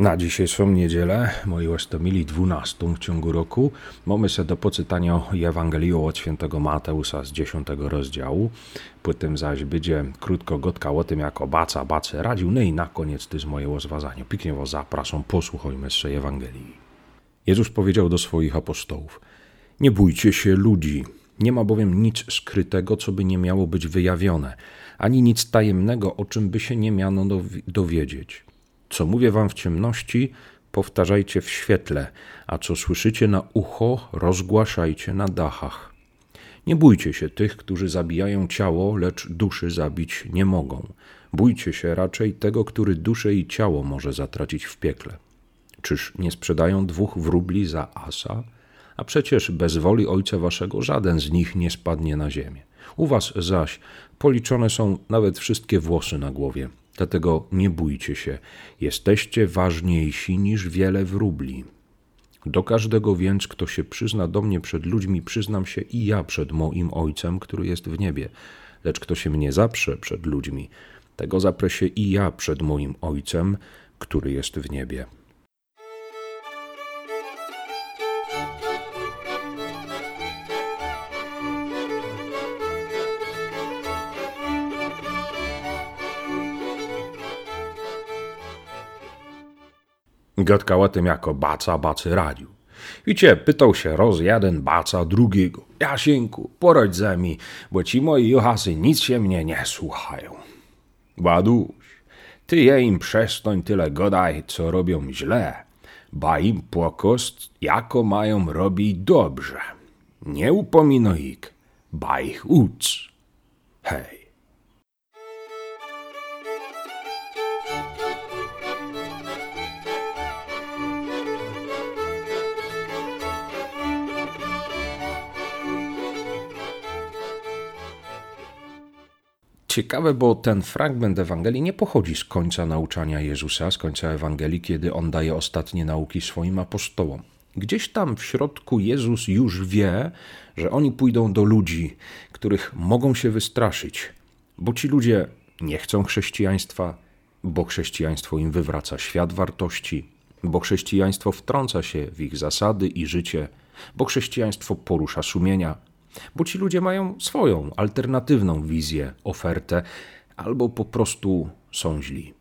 Na dzisiejszą niedzielę, moi łastomili, 12 w ciągu roku, mamy się do poczytania Ewangelii od świętego Mateusza z 10 rozdziału. Potem zaś będzie krótko gotka o tym, jak obaca, bace radził. No i na koniec to jest moje rozważanie. Pięknie was zapraszam, posłuchajmy z Ewangelii. Jezus powiedział do swoich apostołów, nie bójcie się ludzi, nie ma bowiem nic skrytego, co by nie miało być wyjawione, ani nic tajemnego, o czym by się nie miano dowiedzieć. Co mówię wam w ciemności, powtarzajcie w świetle, a co słyszycie na ucho, rozgłaszajcie na dachach. Nie bójcie się tych, którzy zabijają ciało, lecz duszy zabić nie mogą. Bójcie się raczej tego, który duszę i ciało może zatracić w piekle. Czyż nie sprzedają dwóch wróbli za asa? A przecież bez woli Ojca Waszego żaden z nich nie spadnie na ziemię. U Was zaś policzone są nawet wszystkie włosy na głowie. Dlatego nie bójcie się, jesteście ważniejsi niż wiele wróbli. Do każdego więc, kto się przyzna do mnie przed ludźmi, przyznam się i ja przed moim Ojcem, który jest w niebie. Lecz kto się mnie zaprze przed ludźmi, tego zaprę się i ja przed moim Ojcem, który jest w niebie. Gadka o tym, jako baca bacy radził. Wiecie, pytał się roz jeden baca drugiego. Jasieńku, poradź ze mi, bo ci moi juchasy nic się mnie nie słuchają. Baduś, ty je im przestań tyle godaj, co robią źle, ba im pokost, jako mają robić dobrze. Nie upomino ich, ba ich uc. Hej. Ciekawe, bo ten fragment Ewangelii nie pochodzi z końca nauczania Jezusa, z końca Ewangelii, kiedy on daje ostatnie nauki swoim apostołom. Gdzieś tam w środku Jezus już wie, że oni pójdą do ludzi, których mogą się wystraszyć, bo ci ludzie nie chcą chrześcijaństwa, bo chrześcijaństwo im wywraca świat wartości, bo chrześcijaństwo wtrąca się w ich zasady i życie, bo chrześcijaństwo porusza sumienia, bo ci ludzie mają swoją alternatywną wizję, ofertę, albo po prostu są źli.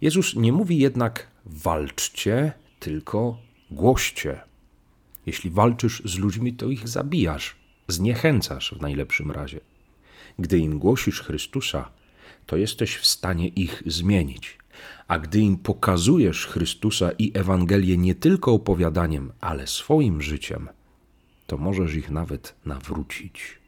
Jezus nie mówi jednak walczcie, tylko głoście. Jeśli walczysz z ludźmi, to ich zabijasz, zniechęcasz w najlepszym razie. Gdy im głosisz Chrystusa, to jesteś w stanie ich zmienić. A gdy im pokazujesz Chrystusa i Ewangelię nie tylko opowiadaniem, ale swoim życiem, to możesz ich nawet nawrócić.